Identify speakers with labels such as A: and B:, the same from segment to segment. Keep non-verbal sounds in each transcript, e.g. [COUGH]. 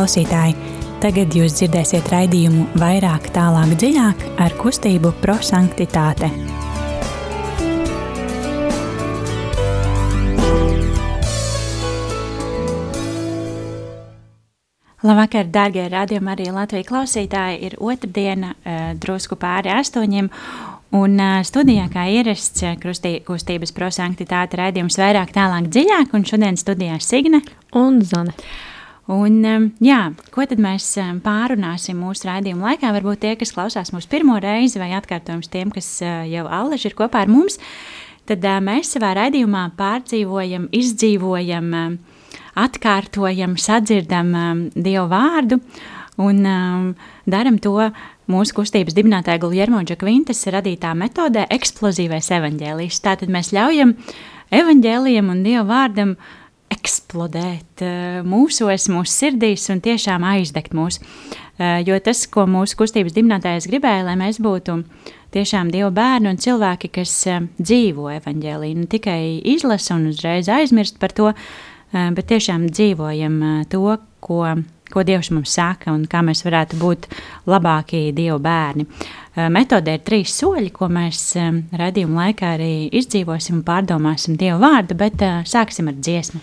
A: klausītāji! Tagad jūs dzirdēsiet raidījumu vairāk, tālāk, dziļāk ar kustību prosanktitāte. Labvakar, darbie radījumi, arī Latvijas klausītāji. Ir otrdiena, eh, drusku pāri astoņiem. Un uh, studijā, kā ierasts, krustī, kustības prosanktitāte raidījums vairāk, tālāk, dziļāk, un šodien studijā Signe
B: un Zane.
A: Un, um, jā, ko tad mēs um, pārunāsim mūsu raidījuma laikā? Varbūt tie, kas klausās mūsu pirmo reizi, vai atkārtojums tiem, kas uh, jau allaži ir kopā ar mums, tad uh, mēs savā raidījumā pārdzīvojam, izdzīvojam, uh, atkārtojam, sadzirdam um, Dievu vārdu un um, daram to mūsu kustības dibinātāja Guljermo Džakvintas radītā metodē eksplozīvais evaņģēlijs. Tātad mēs ļaujam evaņģēlijam un Dieva vārdam eksplodēt uh, mūsos, mūsu sirdīs un tiešām aizdegt mūs. Uh, jo tas, ko mūsu kustības dibinātājs gribēja, lai mēs būtu tiešām Dieva bērni un cilvēki, kas uh, dzīvo evaņģēlī, ne tikai izlasa un uzreiz aizmirst par to, bet tiešām dzīvojam to, ko ko Dievs mums saka un kā mēs varētu būt labākie Dieva bērni. Eh, metodē ir trīs soļi, ko mēs eh, redzījuma laikā arī izdzīvosim un pārdomāsim Dieva vārdu, bet eh, sāksim ar dziesmu.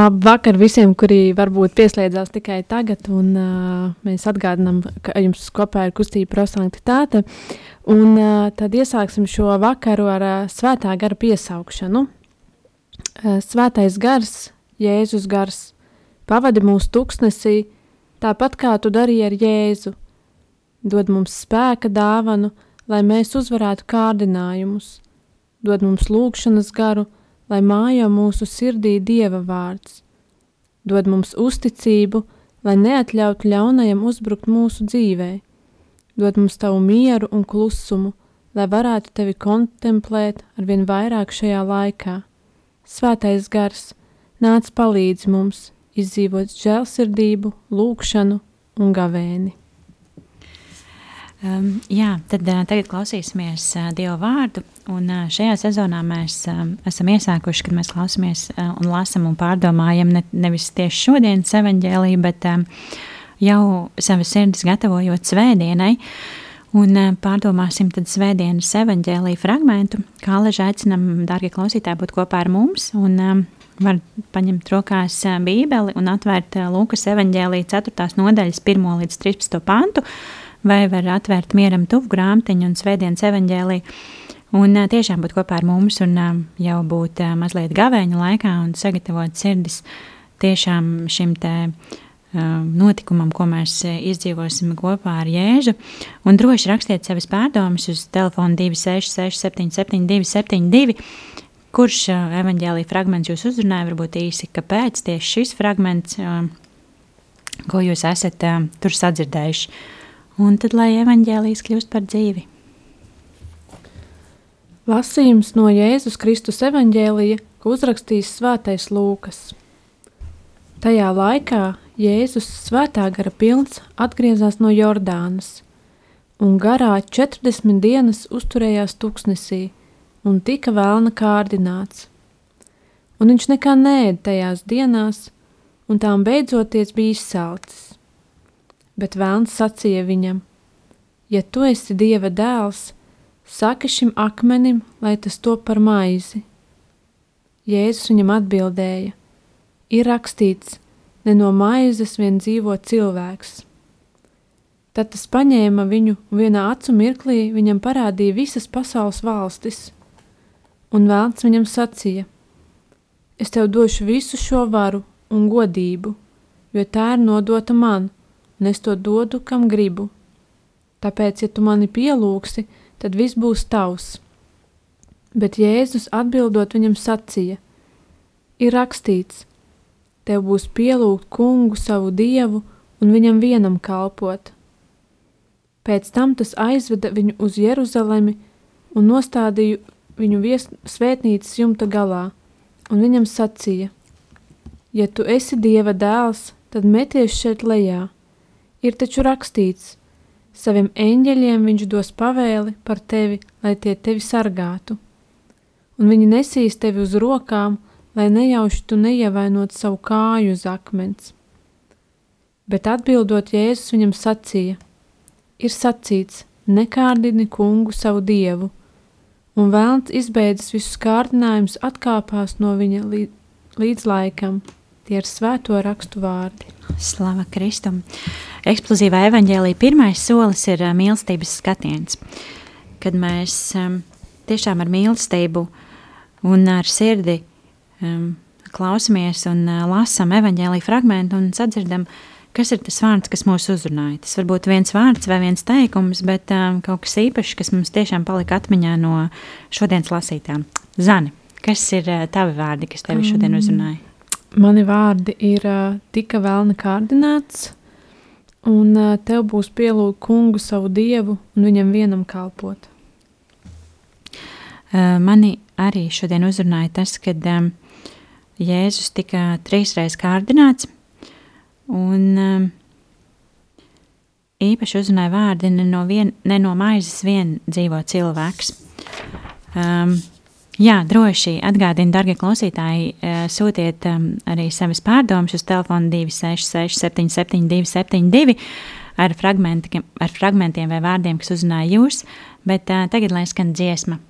B: Labvakar visiem, kuri varbūt pieslēdzās tikai tagad, un uh, mēs atgādinām, ka jums kopā ir kustība prosanktitāte, un uh, tad iesāksim šo vakaru ar uh, svētā gara piesaukšanu. Uh, svētais gars, Jēzus gars, pavadi mūsu tuksnesī, tāpat kā tu darīji ar Jēzu, dod mums spēka dāvanu, lai mēs uzvarētu kārdinājumus, dod mums lūgšanas garu, lai mājo mūsu sirdī Dieva vārds. Dod mums uzticību, lai neatļautu ļaunajam uzbrukt mūsu dzīvē. Dod mums tavu mieru un klusumu, lai varētu tevi kontemplēt arvien vairāk šajā laikā. Svētais gars, nāc palīdz mums izdzīvot žēlsirdību, lūgšanu un gavēni.
C: Um, jā, tad uh, tagad klausīsimies uh, Dieva vārdu. Un, uh, šajā sezonā mēs um, esam iesākuši, kad mēs klausāmies uh, un lasām un pārdomājam ne, nevis tieši šodienas evaņģēlī, bet um, jau savas sirds gatavojot svētdienai. Un uh, pārdomāsim tad svētdienas evaņģēlī fragmentu, kā leži aicinam, dārgie klausītāji, būt kopā ar mums. Un, um, var paņemt rokās uh, bībeli un atvērt uh, Lūkas evaņģēlī 4. nodaļas 1 līdz 13. pantu vai var atvērt mieram tuvu grāmatiņu un svētdienas evaņģēliju. Un tiešām būt kopā ar mums un jau būt mazliet gavēņa laikā un sagatavot sirdis tiešām šim te notikumam, ko mēs izdzīvosim kopā ar Jēzu. Un droši rakstiet savas pārdomas uz telefonu 266 772 72. Kurš evaņģēlīja fragments jūs uzrunāja, varbūt īsi, kāpēc tieši šis fragments, ko jūs esat tur sadzirdējuši un tad lai evaņģēlijas kļūst par dzīvi.
B: Lasījums no Jēzus Kristus evaņģēlija, ko uzrakstījis Svētais Lūkas. Tajā laikā Jēzus svētā gara pilns atgriezās no Jordānas, un garā 40 dienas uzturējās tuksnesī un tika vēlna kārdināts. Un viņš nekā nēd tajās dienās, un tām beidzoties bija izsalcis. Bet vēlns sacīja viņam: Ja tu esi dieva dēls, saki šim akmenim, lai tas top par maizi. Jēzus viņam atbildēja: Ir rakstīts, ne no maizes vien dzīvo cilvēks. Tad tas paņēma viņu un vienā acu mirklī viņam parādīja visas pasaules valstis, un vēlns viņam sacīja: Es tev došu visu šo varu un godību, jo tā ir nodota man un es to dodu, kam gribu. Tāpēc, ja tu mani pielūgsi, tad viss būs tavs. Bet Jēzus atbildot viņam sacīja: Ir rakstīts, tev būs pielūgt kungu savu dievu un viņam vienam kalpot. Pēc tam tas aizveda viņu uz Jeruzalemi un nostādīja viņu vies, svētnīcas jumta galā, un viņam sacīja: Ja tu esi dieva dēls, tad meties šeit lejā Ir taču rakstīts, saviem eņģeļiem viņš dos pavēli par tevi, lai tie tevi sargātu, un viņi nesīs tevi uz rokām, lai nejauši tu neievainot savu kāju uz akmens. Bet atbildot Jēzus viņam sacīja, ir sacīts, nekārdini kungu savu dievu, un vēlns izbeidzis visus kārdinājumus atkāpās no viņa līdz, laikam. Tie ir svēto rakstu vārdi.
C: Slava Kristum! Eksplozīvā evaņģēlī pirmais solis ir mīlestības skatiens. Kad mēs um, tiešām ar mīlestību un ar sirdi um, klausamies un uh, lasām evaņģēlī fragment un sadzirdam, kas ir tas vārds, kas mūs uzrunāja. Tas var būt viens vārds vai viens teikums, bet um, kaut kas īpašs, kas mums tiešām palika atmiņā no šodienas lasītām. Zani, kas ir uh, tavi vārdi, kas tevi šodien uzrunāja?
B: Mani vārdi ir uh, tika vēlna kārdināts, un tev būs pielūgt kungu savu dievu un viņam vienam kalpot.
C: Mani arī šodien uzrunāja tas, kad Jēzus tika trīsreiz kārdināts, un īpaši uzrunāja vārdi ne no, vien, ne no maizes vien dzīvo cilvēks. Um, Jā, droši atgādini, darbie klausītāji, sūtiet um, arī savas pārdomas uz telefonu 266, 772, 72.
A: ar, fragmenti, ar fragmentiem vai vārdiem, kas uzrunāja jūs, bet uh, tagad lai skan dziesma.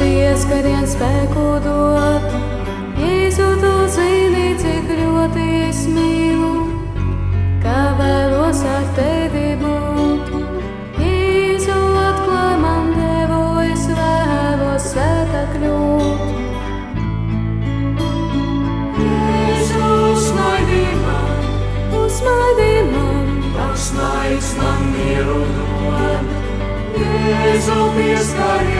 A: skaties, ka vien spēku dod. Jēzu, tu zini, cik ļoti es mīlu, kā vēlos ar tevi būt. Jēzu, atklāj man devu, es vēlos sēta kļūt. Jēzu, smaidi man, uzmaidi man, tavs maids man mieru dod. Jēzu, pieskari.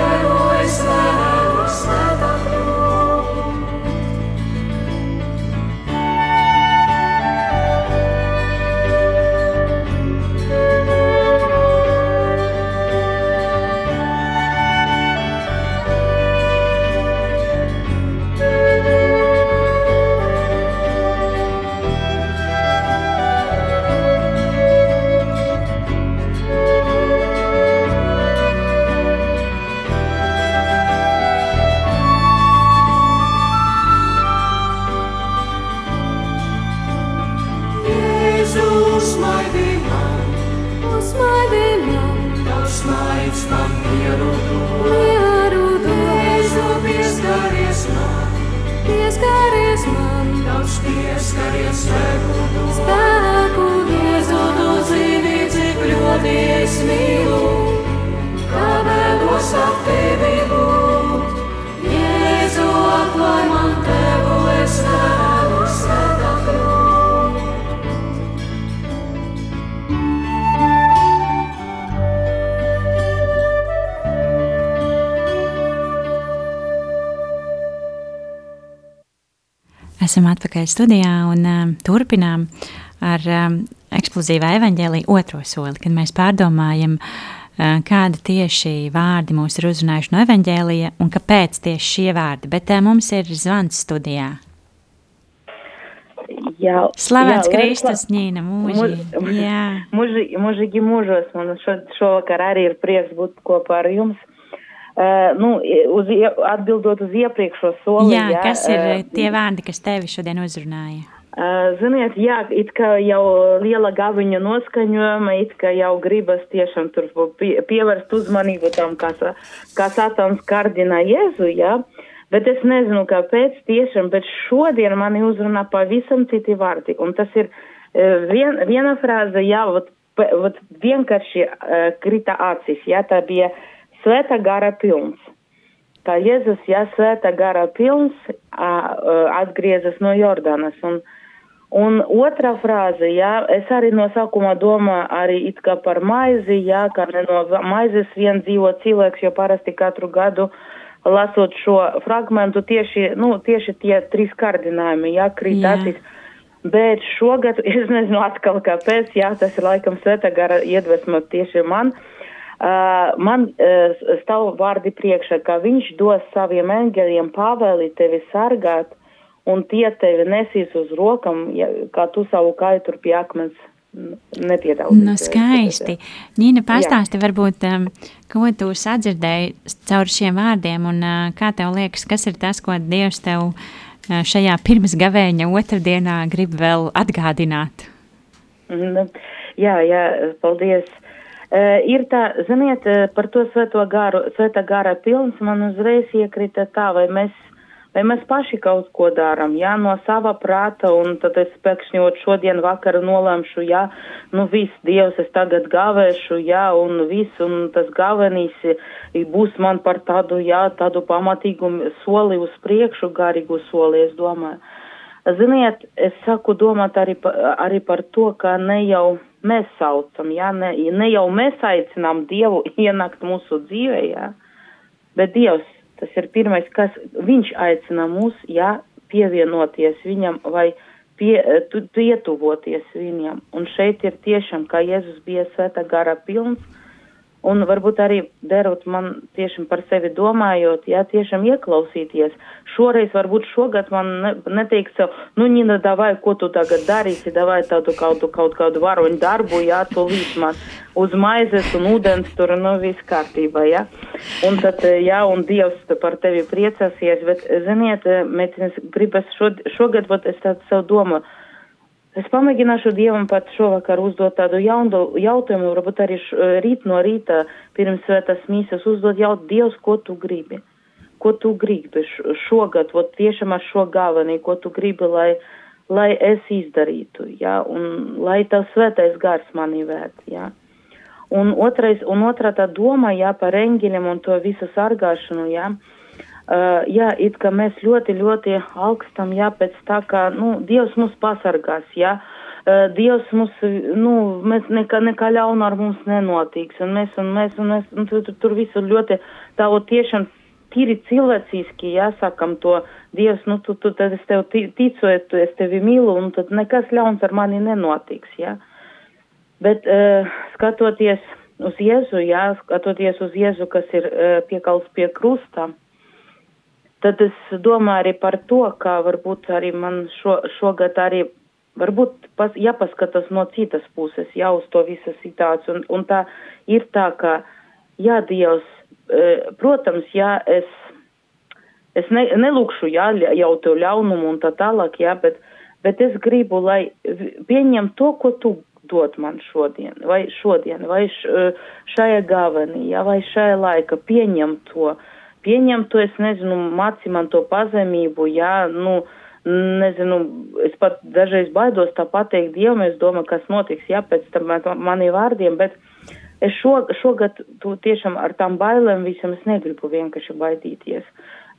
A: atpakaļ studijā un um, turpinām ar um, eksplozīvā evaņģēlī otro soli, kad mēs pārdomājam, uh, kādi tieši vārdi mūs ir uzrunājuši no evaņģēlija un kāpēc tieši šie vārdi. Bet uh, mums ir zvans studijā. Jā, Slavēts jā, Kristus, Ņīna, mūžīgi.
D: Mūžīgi, mūžīgi mūžos, un šo, šovakar arī ir prieks būt kopā ar jums. Uh, nu, uz, atbildot uz iepriekšo soli.
A: Jā, jā, kas ir uh, tie vārdi, kas tevi šodien uzrunāja?
D: Uh, ziniet, jā, it kā jau liela gaviņa noskaņojuma, it kā jau gribas tiešām tur pie, pievērst uzmanību tam, kā, kā satans kardina Jēzu, jā, bet es nezinu, kāpēc tiešām, bet šodien mani uzrunā pavisam citi vārdi, un tas ir vien, viena frāze, jā, vat, vat vienkārši uh, krita acis, jā, tā bija uh, svēta gara pilns. Kā Jēzus, ja svēta gara pilns, atgriezas no Jordanas. Un, un otra frāze, jā, es arī no sākuma domāju arī it kā par maizi, jā, ka ne no maizes vien dzīvo cilvēks, jo parasti katru gadu lasot šo fragmentu tieši, nu, tieši tie trīs kārdinājumi, jā, krītācis. Yeah. Bet šogad, [LAUGHS] es nezinu atkal kāpēc, jā, tas ir laikam svēta gara iedvesma tieši man. Uh, man stāv vārdi priekšā, ka viņš dos saviem eņģeļiem pavēli tevi sargāt, un tie tevi nesīs uz rokam, ja, kā tu savu kaitu pie akmens nepiedalīties.
A: Nu, skaisti. Nīna, pastāsti Jā. varbūt, ko tu sadzirdēji caur šiem vārdiem, un kā tev liekas, kas ir tas, ko Dievs tev šajā pirms gavēņa otrdienā grib vēl atgādināt?
D: Mm, jā, jā, paldies. Uh, ir tā, ziniet, uh, par to svēto garu, svētā gara pilns man uzreiz iekrita tā, vai mēs, vai mēs paši kaut ko darām, jā, no sava prāta, un tad es pēkšņot šodien vakaru nolēmšu, jā, nu viss, Dievs, es tagad gavēšu, jā, un viss, un tas gavenīs būs man par tādu, jā, tādu pamatīgu soli uz priekšu, garīgu soli, es domāju. Ziniet, es saku domāt arī, pa, arī par to, ka ne jau mēs saucam, jā, ne, ne jau mēs aicinām Dievu ienākt mūsu dzīvē, jā, bet Dievs, tas ir pirmais, kas viņš aicina mūs, jā, pievienoties viņam vai pie, tu, pietuvoties viņam. Un šeit ir tiešām, kā Jēzus bija svēta gara pilns, Un varbūt arī derot man tiešām par sevi domājot, jā, tiešām ieklausīties. Šoreiz, varbūt šogad man ne, neteiks nu, Nina, davai, ko tu tagad darīsi, davai tādu kaut, kaut kādu varoņu darbu, jā, tu līdz uz maizes un ūdens tur, nu, viss kārtībā, jā. Un tad, jā, un Dievs par tevi priecāsies, bet, ziniet, mēs gribas šod, šogad, vat es tādu sev domāju, Es pamēģināšu Dievam pat šovakar uzdot tādu jaunu jautājumu, varbūt arī š, rīt no rīta pirms svētās mīsas uzdot jautājumu, Dievs, ko tu gribi? Ko tu gribi šogad, vot tiešām ar šo galvenī, ko tu gribi, lai, lai es izdarītu, jā, un lai tas svētais gars mani vērt, jā. Un, otrais, un otrā tā doma, jā, par eņģeļiem un to visu sargāšanu, jā. Uh, Uh, jā, it kā mēs ļoti, ļoti augstam, jā, pēc tā, ka, nu, Dievs mūs pasargās, jā, uh, Dievs mūs, nu, mēs nekā, nekā ļauna ar mums nenotiks, un mēs, un mēs, un mēs, un tur, tur visu ļoti tā, tiešām tīri cilvēciski, jāsakam to, Dievs, nu, tu, tu, tad es tev ticu, es tevi mīlu, un tad nekas ļauns ar mani nenotiks, jā. Bet, uh, skatoties uz Jēzu, jā, skatoties uz Jēzu, kas ir uh, piekals pie krusta, uh, tad es domāju arī par to, ka varbūt arī man šo, šogad arī varbūt pas, jāpaskatās no citas puses, jau uz to visu situāciju. Un, un tā ir tā, ka, jā, Dievs, e, protams, jā, es, es ne, nelūkšu, jā, jau to ļaunumu un tā tālāk, jā, bet, bet es gribu, lai pieņem to, ko tu dod man šodien, vai šodien, vai šajā gavenī, jā, vai šajā laika, pieņem to. Uh, pieņemt to, es nezinu, māci man to pazemību, jā, nu, nezinu, es pat dažreiz baidos tā pateikt Dievam, es domāju, kas notiks, jā, pēc tam maniem vārdiem, bet es šo, šogad tu tiešām ar tām bailēm visam es negribu vienkārši baidīties.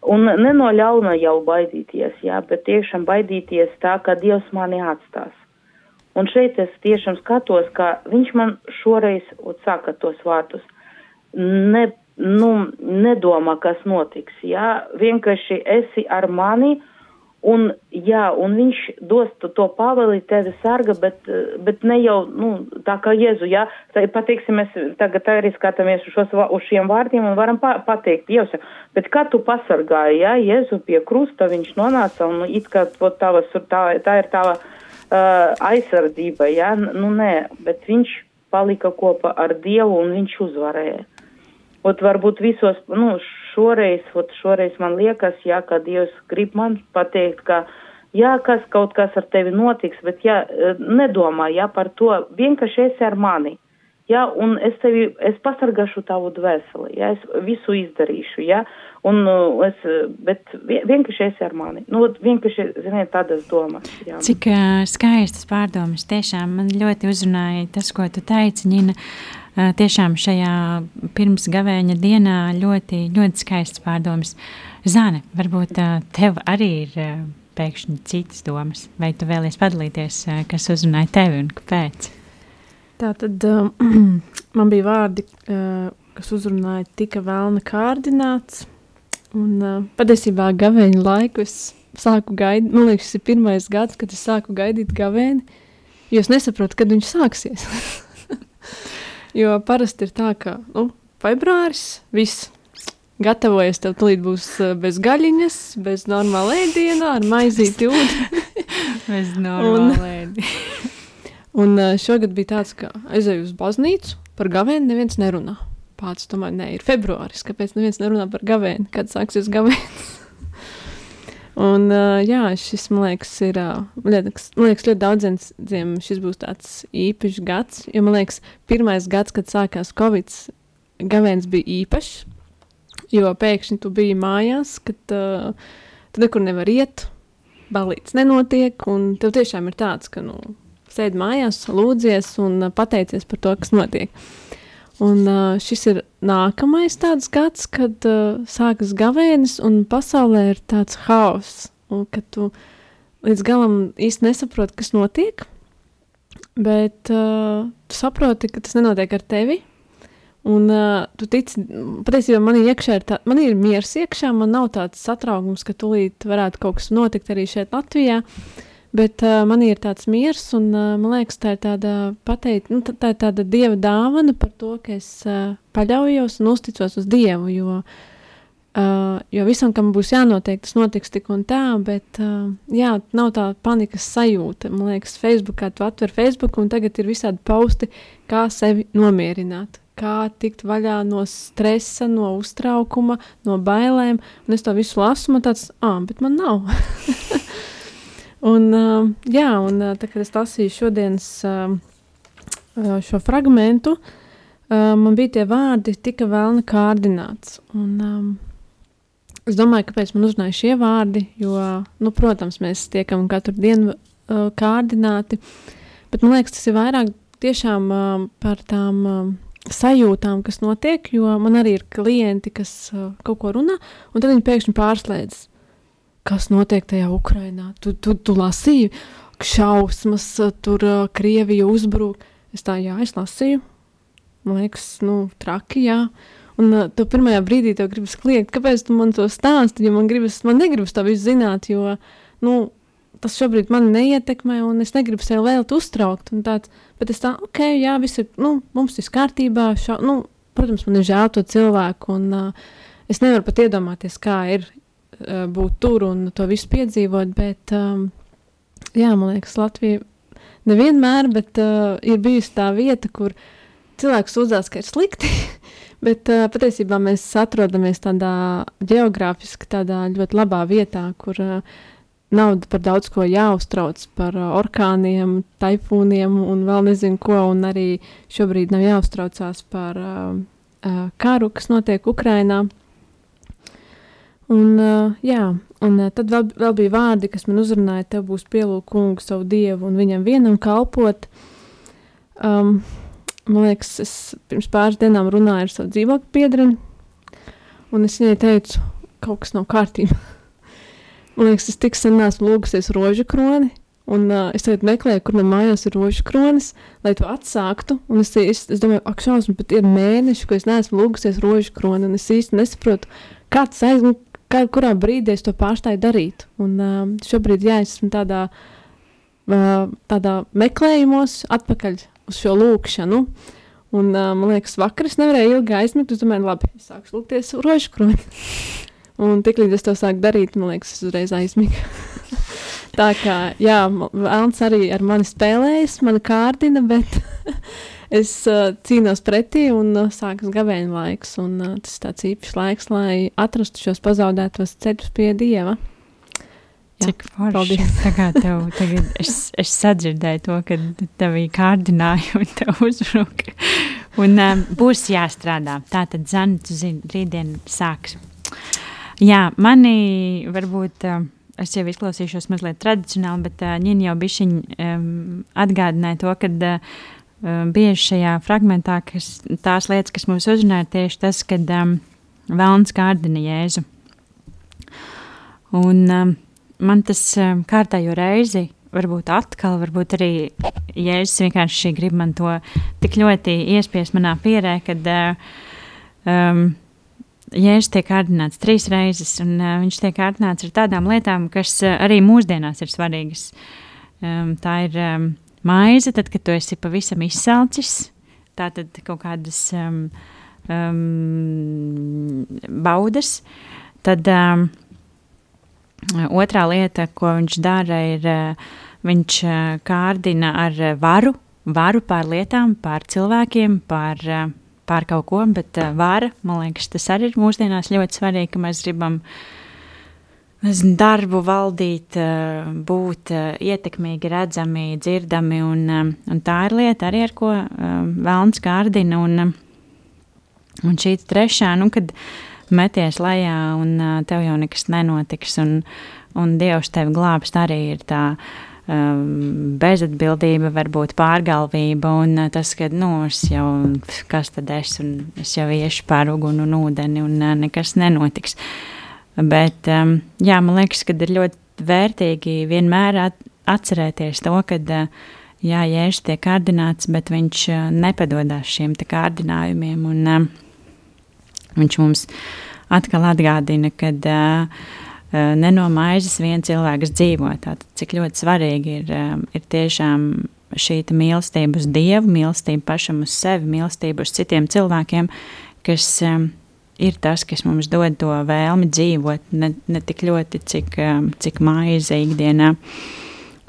D: Un ne no ļauna jau baidīties, jā, bet tiešām baidīties tā, ka Dievs mani atstās. Un šeit es tiešām skatos, ka viņš man šoreiz, saka tos vārdus, ne nu, nedomā, kas notiks. Jā, vienkārši esi ar mani, un, jā, un viņš dos to paveli, tevi sarga, bet, bet ne jau, nu, tā kā Jēzu, jā, tā, pateiksim, mēs tagad arī skatāmies uz, šos, uz šiem vārdiem un varam pa, pateikt, Dievs, bet kā tu pasargāji, jā, Jēzu pie krusta, viņš nonāca, un it kā tavas, tā, tā ir tava uh, aizsardzība, jā, nu nē, bet viņš palika kopā ar Dievu un viņš uzvarēja. Ot, varbūt visos, nu, šoreiz, ot, šoreiz man liekas, jā, ka Dievs grib man pateikt, ka, jā, kas kaut kas ar tevi notiks, bet, jā, e, nedomā, jā, par to, vienkārši esi ar mani, jā, un es tevi, es pasargāšu tavu dvēseli, jā, es visu izdarīšu, jā, un e, es, bet vienkārši esi ar mani, nu, vienkārši, ziniet, tādas domas, jā.
C: Cik uh, skaistas pārdomas, tiešām man ļoti uzrunāja tas, ko tu teici, Nina, uh, tiešām šajā pirms gavēņa dienā ļoti, ļoti skaists pārdomas. Zāne, varbūt tev arī ir pēkšņi citas domas, vai tu vēlies padalīties, kas uzrunāja tevi un kāpēc?
B: Tā tad um, man bija vārdi, uh, kas uzrunāja tika vēlna kārdināts, un uh, patiesībā gavēņa laiku es sāku gaidīt, man liekas, tas ir pirmais gads, kad es sāku gaidīt gavēni, jo es nesaprotu, kad viņš sāksies. [LAUGHS] Jo parasti ir tā, ka nu, februāris viss. Gatavojies, tev tūlīt būs eh, bez gaļiņas, bez normāla ēdiena, ar maizīti ūdeni. [LAUGHS]
C: bez normāla ēdiena. [LAUGHS]
B: un šogad bija tāds, ka aizēju uz baznīcu, par gavēni neviens nerunā. Pats tomēr ne, ir februāris, kāpēc neviens nerunā par gavēni, kad sāksies gavēnis. [LAUGHS] Un, jā, šis, man liekas, ir, liekas, man liekas ļoti daudziem šis būs tāds īpašs gads, jo, man liekas, pirmais gads, kad sākās Covid, gavēns bija īpašs, jo pēkšņi tu biji mājās, kad uh, tu nekur nevar iet, balīts nenotiek, un tev tiešām ir tāds, ka, nu, sēdi mājās, lūdzies un uh, pateicies par to, kas notiek. Uh, Un uh, šis ir nākamais tāds gads, kad uh, sākas gavēnis un pasaulē ir tāds haoss. Un kad tu līdz galam īsti nesaproti, kas notiek, bet uh, tu saproti, ka tas nenotiek ar tevi. Un uh, tu tici, patiesībā man ir iekšā, ir tā, man ir miers iekšā, man nav tāds satraukums, ka tūlīt varētu kaut kas notikt arī šeit Latvijā. Bet uh, man ir tāds miers, un uh, man liekas, tā ir tāda pateikt, nu, tā, tā ir tāda dieva dāvana par to, ka es uh, paļaujos un uzticos uz dievu. Jo uh, jo visam, kam būs jānotiek, tas notiks tik un tā, bet uh, jā, nav tā panikas sajūta. Man liekas, Facebookā tu atver Facebook un tagad ir visādi pausti, kā sevi nomierināt, kā tikt vaļā no stresa, no uztraukuma, no bailēm. Un es to visu lasu, man tāds, ah, bet man nav. [LAUGHS] un, jā, un tā, kad es lasīju šodienas šo fragmentu, man bija tie vārdi, tika vēlna kārdināts. Un, um, Es domāju, kāpēc man uzrunāja šie vārdi, jo, nu, protams, mēs tiekam katru dienu uh, kārdināti, bet man liekas, tas ir vairāk tiešām uh, par tām uh, sajūtām, kas notiek, jo man arī ir klienti, kas uh, kaut ko runā, un tad viņi pēkšņi pārslēdz, kas notiek tajā Ukrainā. Tu, tu, tu lasīji šausmas, tur uh, Krievija uzbruk. Es tā, jā, es lasīju. Man liekas, nu, traki, jā. Un uh, tu pirmajā brīdī tev gribas kliegt, kāpēc tu man to stāsti, jo man gribas, man negribas to visu zināt, jo, nu, tas šobrīd mani neietekmē, un es negribu sev vēl uztraukt. Tāds, bet es tā, ok, jā, viss ir, nu, mums ir kārtībā. Šo, nu, protams, man ir žēl to cilvēku, un uh, es nevaru pat iedomāties, kā ir būt tur un to visu piedzīvot. Bet, um, jā, man liekas, Latvija nevienmēr, bet uh, ir bijusi tā vieta, kur cilvēks uzzās, ka ir slikti. [LAUGHS] Bet uh, patiesībā mēs atrodamies tādā geogrāfiski tādā ļoti labā vietā, kur uh, nav par daudz ko jāuztrauc par uh, orkāniem, taifūniem un vēl nezinu ko, un arī šobrīd nav jāuztraucās par uh, uh, karu, kas notiek Ukrainā. Un, uh, jā, un uh, tad vēl, vēl bija vārdi, kas man uzrunāja, tev būs pielūgt kungu savu dievu un viņam vienam kalpot. Um, man liekas, es pirms pāris dienām runāju ar savu dzīvokļu biedreni, un es viņai teicu, kaut kas nav kārtībā. [LAUGHS] man liekas, es tik sen esmu lūgusies rožu kroni, un uh, es tagad meklēju, kur man mājās ir rožu kronis, lai to atsāktu, un es, es, es domāju, ak, šausmas, bet ir mēneši, ko es neesmu lūgusies rožu kroni, un es īsti nesaprotu, kā tas aiz, kā, kurā brīdī es to pārstāju darīt. Un uh, šobrīd, jā, es esmu tādā, uh, tādā meklējumos atpakaļ uz šo lūkšanu. Un, uh, man liekas, vakar es nevarēju ilgi aizmigt. Es domāju, labi, es sāku lūgties rožu kroni. [LAUGHS] un tiklīdz es to sāku darīt, man liekas, es uzreiz aizmigu. [LAUGHS] Tā kā, jā, Elns arī ar mani spēlējas, mana kārdina, bet [LAUGHS] es uh, cīnos pretī un uh, sākas gavēņa laiks. Un, uh, tas ir tāds īpašs laiks, lai atrastu šos pazaudētos ceļus pie Dieva.
C: Cik forši. Tagad, tev, tagad [LAUGHS] es, es sadzirdēju to, ka tev ir kārdinājumi, tev [LAUGHS] uzbruka. Un um, būs jāstrādā. Tā tad zani, tu zini, rītdien sāks. Jā, mani varbūt. Uh, es jau izklausīšos mazliet tradicionāli, bet uh, Nīna jau bišķiņ um, atgādināja to, ka uh, bieži šajā fragmentā, kas, tās lietas, kas mums uzrunāja, tieši tas, kad um, vēlns kārdina Jēzu. Un um, man tas um, kārtējo reizi, varbūt atkal, varbūt arī Jēzus vienkārši grib man to tik ļoti iespiest manā pierē, kad uh, um, Jēzus tiek kārdināts trīs reizes, un uh, viņš tiek kārdināts ar tādām lietām, kas uh, arī mūsdienās ir svarīgas. Um, tā ir um, maize, tad, kad tu esi pavisam izsalcis, tā tad kaut kādas um, um, baudas, tad um, Otrā lieta, ko viņš dara, ir eh, viņš eh, kārdina ar varu, varu pār lietām, pār cilvēkiem, pār, pār kaut ko, bet vara, man liekas, tas arī ir mūsdienās ļoti svarīgi, ka mēs gribam nezinu, darbu valdīt, būt ietekmīgi, redzami, dzirdami, un, un tā ir lieta arī, ar ko vēlns kārdina, un, un šī trešā, nu, kad meties lejā un uh, tev jau nekas nenotiks, un, un Dievs tevi glābst arī ir tā bezatbildība, varbūt pārgalvība, un uh, tas, ka, nu, es jau, kas tad es, un es jau iešu pār uguni un ūdeni, un uh, nekas nenotiks. Bet, um, jā, man liekas, ka ir ļoti vērtīgi vienmēr atcerēties to, ka jā, Jēzus tiek kārdināts, bet viņš nepadodas šiem kārdinājumiem. Un, viņš mums atkal atgādina, ka uh, ne no maizes viens cilvēks dzīvo. Tātad, cik ļoti svarīgi ir, ir tiešām šī mīlestība uz Dievu, mīlestība pašam uz sevi, mīlestība uz citiem cilvēkiem, kas um, ir tas, kas mums dod to vēlmi dzīvot, ne, ne tik ļoti, cik, um, cik maize ikdienā.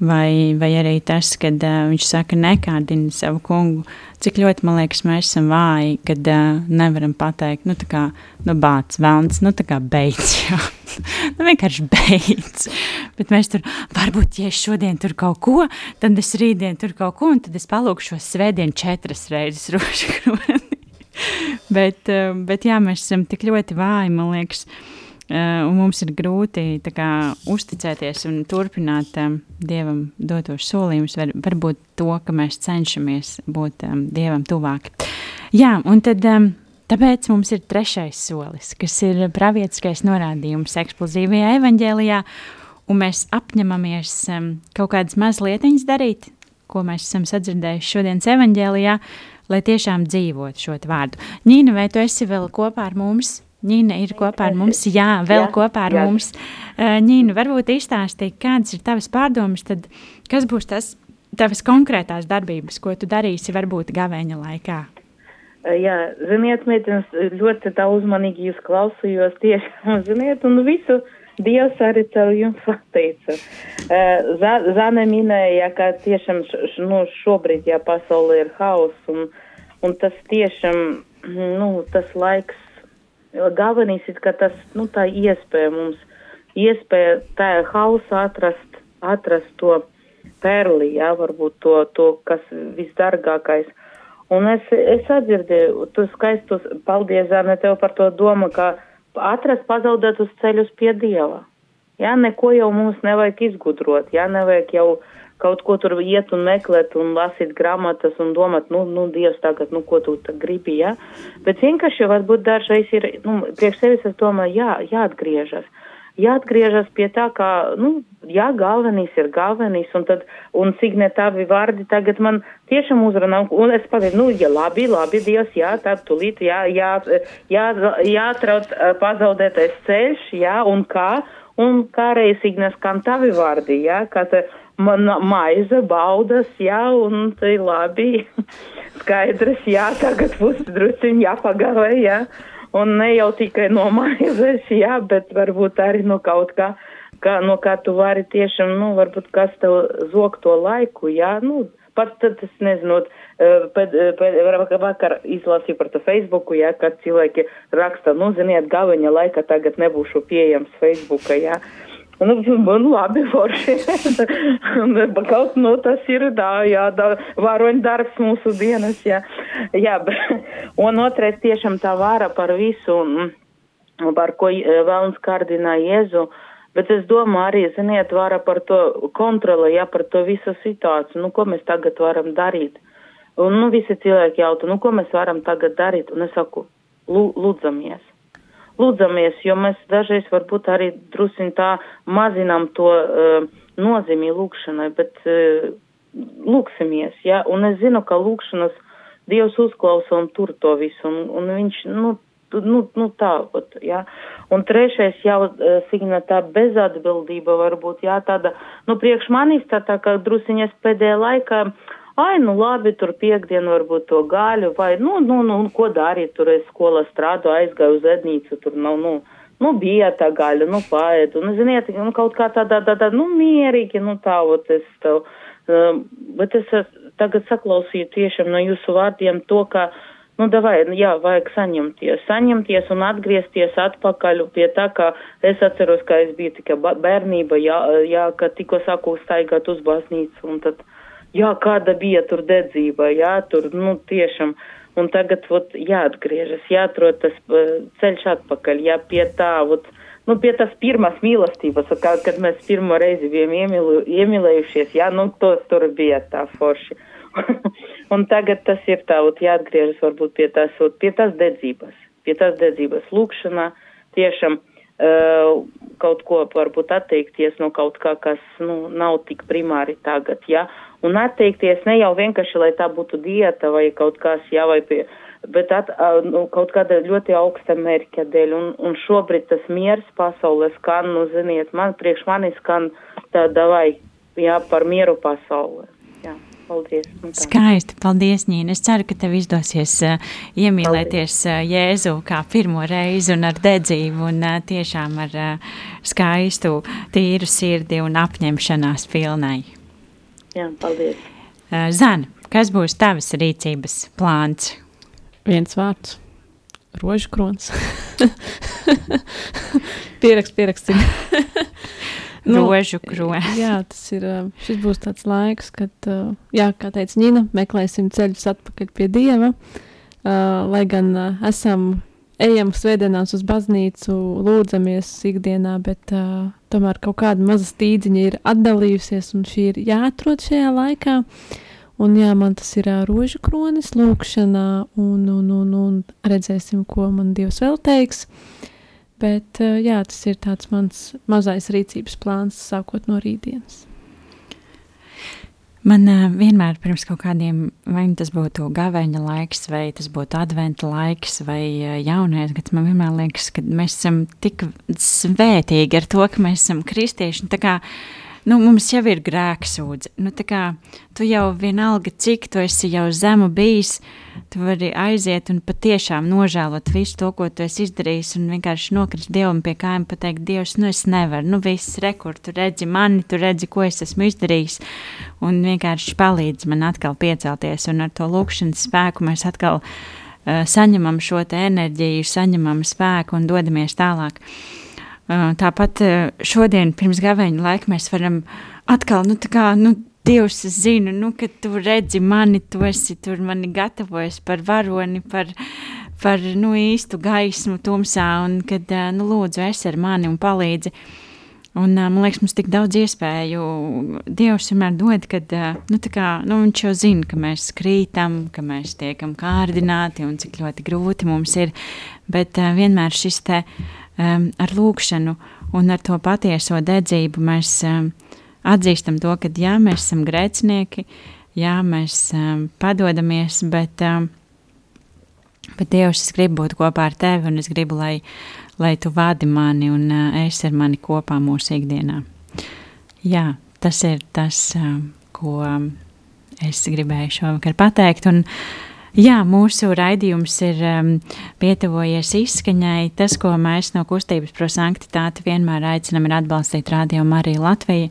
C: Vai, vai arī tas, kad uh, viņš saka, nekārdini savu kungu, cik ļoti, man liekas, mēs esam vāji, kad uh, nevaram pateikt, nu, tā kā, nu, bāc, vēlns, nu, tā kā beidz, [LAUGHS] nu, vienkārši beidz. Bet mēs tur, varbūt, ja es šodien tur kaut ko, tad es rītdien tur kaut ko, un tad es palūkšu šo svētdienu četras reizes [LAUGHS] rožu kroni. [LAUGHS] bet, uh, bet, jā, mēs esam tik ļoti vāji, man liekas, Uh, un mums ir grūti kā, uzticēties un turpināt um, dievam dotos solījumus, var, varbūt to, ka mēs cenšamies būt um, dievam tuvāk. Jā, un tad. Um, Tāpēc mums ir trešais solis, kas ir pravietiskais norādījums eksplozīvajā evaņģēlijā, un mēs apņemamies um, kaut kādas mazlietiņas darīt, ko mēs esam sadzirdējuši šodienas evaņģēlijā, lai tiešām dzīvotu šo vārdu. Nīna, vai tu esi vēl kopā ar mums? Ņīna ir kopā ar mums, jā, vēl jā, kopā ar jā. mums. Uh, Ņīna, varbūt izstāstīja, kādas ir tavas pārdomas, tad kas būs tas tavas konkrētās darbības, ko tu darīsi varbūt gavēņa laikā?
D: Jā, ziniet, meitenes, ļoti tā uzmanīgi jūs klausījos tieši, ziniet, un visu Dievs arī caur jums pateica. Zane minēja, ka tiešām nu, šobrīd, ja pasaulē ir haus, un, un tas tiešām, nu, tas laiks galvenais ir, ka tas, nu, tā iespēja mums, iespēja tajā hausā atrast, atrast to perli, jā, varbūt to, to, kas visdargākais. Un es, es atdzirdēju, tu skaistus, paldies, Zārne, tev par to domu, ka atrast pazaudētus ceļus pie Dieva. Jā, neko jau mums nevajag izgudrot, jā, nevajag jau kaut ko tur iet un meklēt un lasīt grāmatas un domāt, nu, nu, Dievs tagad, nu, ko tu gribi, jā. Bet vienkārši varbūt dažreiz ir, nu, priekš sevis es domāju, jā, jāatgriežas. Jāatgriežas pie tā, kā, nu, jā, galvenais ir galvenais, un tad, un cik ne tavi vārdi tagad man tiešām uzrunā, un es pateicu, nu, ja labi, labi, Dievs, jā, tad tulīt, jā, jā, jā, jāatrauc pazaudētais ceļš, jā, un kā, un kā reiz ignas, kam tavi vārdi, jā, te, man maize, baudas, jā, un tai labi, [LAUGHS] skaidrs, jā, tagad būs drusciņ jāpagavē, jā, un ne jau tikai no maizes, jā, bet varbūt arī no kaut kā, kā, no kā tu vari tiešām, nu, varbūt kas tev zog to laiku, jā, nu, pat tad es nezinu, pēc, pēc, vakar izlasīju par to Facebooku, jā, kad cilvēki raksta, nu, ziniet, gaviņa laika tagad nebūšu pieejams Facebooka, jā. Nu, man labi forši. [LAUGHS] Kaut nu tas ir tā, jā, da, varoņu darbs mūsu dienas, jā. jā [LAUGHS] un otrais tiešām tā vāra par visu, par ko vēlns kārdinā Jēzu. Bet es domāju arī, ziniet, vara par to kontroli, jā, par to visu situāciju, nu, ko mēs tagad varam darīt. Un, nu, visi cilvēki jautā, nu, ko mēs varam tagad darīt? Un es saku, lūdzamies lūdzamies, jo mēs dažreiz varbūt arī drusiņ tā mazinām to uh, nozīmī lūkšanai, bet uh, lūksimies, ja, un es zinu, ka lūkšanas Dievs uzklausa un tur to visu, un, un viņš, nu, nu, nu tā, ot, jā. Un trešais jau, uh, Signa, tā bezatbildība varbūt, jā, tāda, nu, priekš manis tā, tā kā drusiņas pēdējā laikā, uh, ai, nu labi, tur piekdienu varbūt to gaļu, vai, nu, nu, nu, ko darīt, tur es skolā strādu, aizgāju uz ednīcu, tur nav, nu, nu, bija tā gaļa, nu, paēdu, nu, ziniet, nu, kaut kā tādā, tādā, nu, mierīgi, nu, tā, ot, es tev, um, bet es tagad saklausīju tiešām no jūsu vārdiem to, ka, nu, davai, jā, vajag saņemties, saņemties un atgriezties atpakaļ pie tā, ka es atceros, ka es biju tikai bērnība, jā, jā, ka tikko sāku staigāt uz baznīcu, un tad, jā, kāda bija tur dedzība, jā, tur, nu, tiešām, un tagad, vot, jāatgriežas, jāatrod tas uh, ceļš atpakaļ, jā, pie tā, vot, nu, pie tās pirmās mīlestības, kā, kad mēs pirmo reizi bijām iemīlu, iemīlējušies, jā, nu, to, tur bija tā forši. [LAUGHS] un tagad tas ir tā, vot, jāatgriežas varbūt pie tās, vot, pie tās dedzības, pie tās dedzības lūkšanā, tiešām, uh, kaut ko varbūt atteikties no kaut kā, kas nu, nav tik primāri tagad, ja, un atteikties ne jau vienkārši, lai tā būtu dieta vai kaut kas, ja, vai pie, bet at, nu, kaut kāda ļoti augsta mērķa dēļ, un, un šobrīd tas miers pasaulē skan, nu, ziniet, man priekš mani skan tāda vai, jā, par mieru pasaulē. Jā. Paldies.
C: Skaisti. Paldies, Nīna. Es ceru, ka tev izdosies uh, iemīlēties uh, Jēzu kā pirmo reizi un ar dedzību un uh, tiešām ar uh, skaistu, tīru sirdi un apņemšanās pilnai.
D: Jā, paldies.
C: Zana, kas būs tavas rīcības plāns?
B: Viens vārds. Rožu krons. [LAUGHS] pierakst, pierakst. [LAUGHS]
C: nu, rožu kronis.
B: jā, tas ir. Šis būs tāds laiks, kad, jā, kā teica Nina, meklēsim ceļus atpakaļ pie Dieva. Lai gan esam, ejam svētdienās uz baznīcu, lūdzamies ikdienā, bet tomēr kaut kāda maza stīdziņa ir atdalījusies, un šī ir jāatrod šajā laikā. Un jā, man tas ir rožu kronis, lūkšanā, un, un, un, un redzēsim, ko man Dievs vēl teiks. Bet jā, tas ir tāds mans mazais rīcības plāns, sākot no rītdienas.
C: Man uh, vienmēr pirms kaut kādiem, vai tas būtu gaveņa laiks, vai tas būtu adventa laiks, vai uh, jaunais gads, man vienmēr liekas, ka mēs esam tik svētīgi ar to, ka mēs esam kristieši. Tā kā uh, nu, mums jau ir grēksūdze. Nu, kā, tu jau vienalga, cik tu esi jau zemu bijis, tu vari aiziet un patiešām nožēlot visu to, ko tu esi izdarījis, un vienkārši nokrist Dievam pie kājām, pateikt, Dievs, nu es nevaru, nu viss rekur, tu redzi mani, tu redzi, ko es esmu izdarījis, un vienkārši palīdz man atkal piecelties, un ar to lūkšanas spēku mēs atkal uh, saņemam šo enerģiju, saņemam spēku un dodamies tālāk. Uh, Tāpat šodien, pirms gaveņa laika, mēs varam atkal, nu, tā kā, nu, Dievs, es zinu, nu, ka tu redzi mani, tu esi tur mani gatavojas par varoni, par, par nu, īstu gaismu tumsā, un kad, nu, lūdzu, es ar mani un palīdzi. Un, man liekas, mums tik daudz iespēju Dievs vienmēr dod, kad nu, kā, nu, viņš jau zina, ka mēs krītam, ka mēs tiekam kārdināti un cik ļoti grūti mums ir. Bet vienmēr šis te uh, um, ar lūkšanu un ar to patieso dedzību mēs um, atzīstam to, ka jā, mēs esam grēcinieki, jā, mēs um, padodamies, bet, um, bet Dievs, es gribu būt kopā ar tevi un es gribu, lai, lai tu vadi mani un uh, es ar mani kopā mūsu ikdienā. Jā, tas ir tas, um, ko um, es gribēju šovakar pateikt. Un, uh, Jā, mūsu raidījums ir um, pietuvojies izskaņai. Tas, ko mēs no kustības prosanktitāte vienmēr aicinām, ir atbalstīt Radio Mariju Latviju.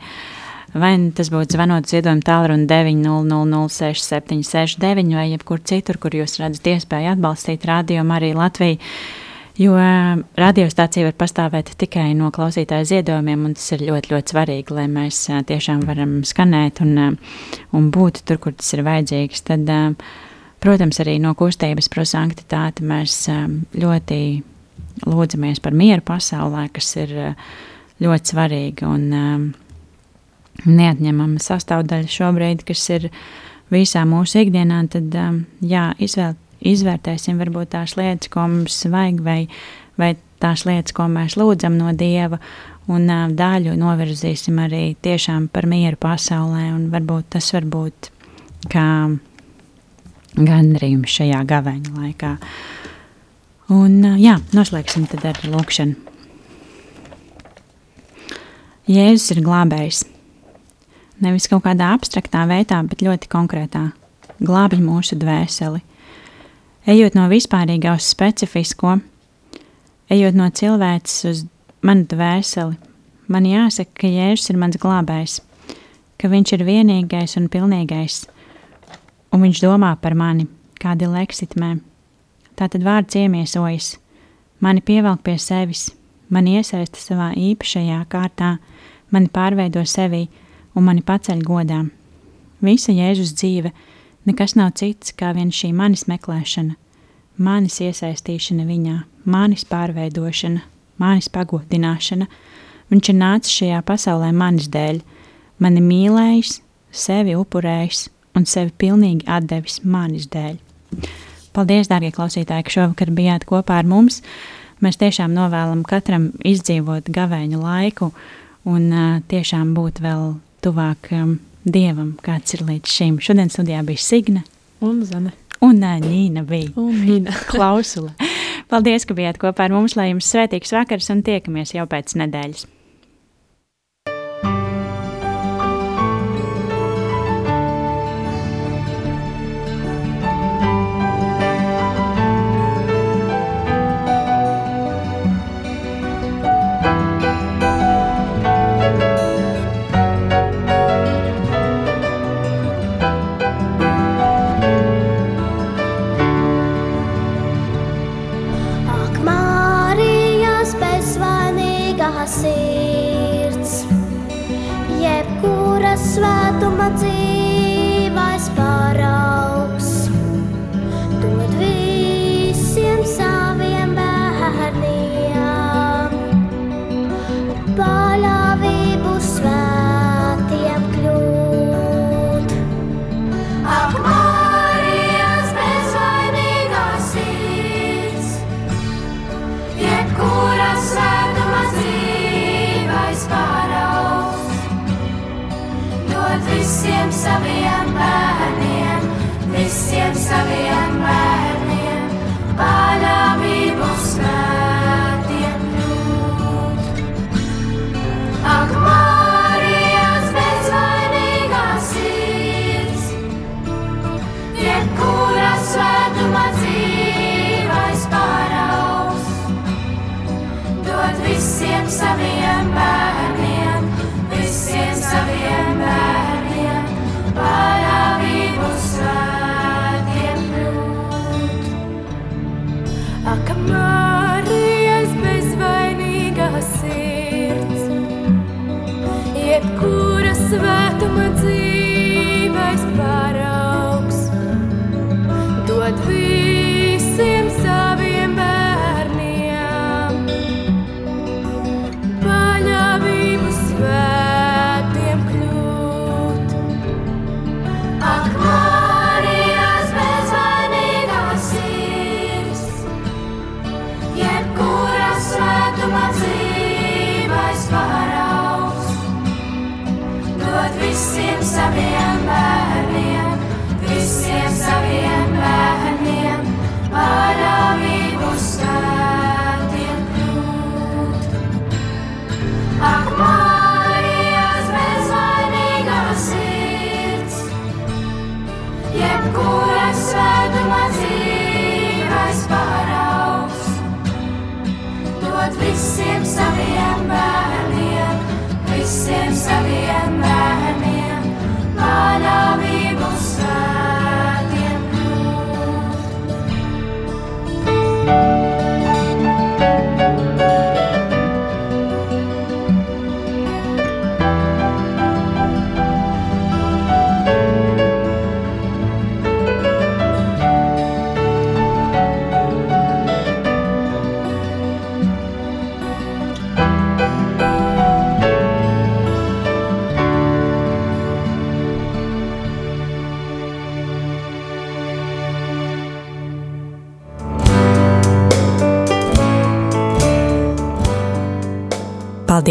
C: Vai nu tas būtu zvanot ziedojumu tālruni 900-6769 vai jebkur citur, kur jūs redzat iespēju atbalstīt Radio Mariju Latviju. Jo um, radiostācija var pastāvēt tikai no klausītāja ziedojumiem, un tas ir ļoti, ļoti svarīgi, lai mēs uh, tiešām varam skanēt un, uh, un būt tur, kur tas ir vajadzīgs. Tad, uh, Protams, arī no kustības prosanktitāte mēs um, ļoti lūdzamies par mieru pasaulē, kas ir uh, ļoti svarīga un um, neatņemama sastāvdaļa šobrīd, kas ir visā mūsu ikdienā. Tad um, jā, izvēl, izvērtēsim varbūt tās lietas, ko mums vajag, vai, vai tās lietas, ko mēs lūdzam no Dieva, un daļu novirzīsim arī tiešām par mieru pasaulē, un varbūt tas var būt kā gandarījumu šajā gaveņa laikā. Un, jā, noslēgsim tad ar lūkšanu. Jēzus ir glābējs. Nevis kaut kādā abstraktā veidā, bet ļoti konkrētā. Glābj mūsu dvēseli. Ejot no vispārīgā uz specifisko, ejot no cilvēces uz manu dvēseli, man jāsaka, ka Jēzus ir mans glābējs, ka viņš ir vienīgais un pilnīgais, un viņš domā par mani, kādi leksitmē. Tā tad vārds iemiesojas, mani pievelk pie sevis, mani iesaista savā īpašajā kārtā, mani pārveido sevī un mani paceļ godā. Visa Jēzus dzīve. Nekas nav cits kā vien šī manis meklēšana, manis iesaistīšana viņā, manis pārveidošana, manis pagodināšana. Viņš ir nācis šajā pasaulē manis dēļ, mani mīlējis, sevi upurējis un sevi pilnīgi atdevis manis dēļ. Paldies, dārgie klausītāji, ka šovakar bijāt kopā ar mums.
E: mēs tiešām novēlam katram izdzīvot gavēņu laiku un uh, tiešām būt vēl tuvāk um, Dievam, kāds ir līdz šim. Šodien studijā bija Signa
B: Un Zane.
E: un uh, Nīna bija
B: Un Nīna. [LAUGHS]
E: klausula. Paldies, ka bijāt kopā ar mums, lai jums svētīgs vakars un tiekamies jau pēc nedēļas.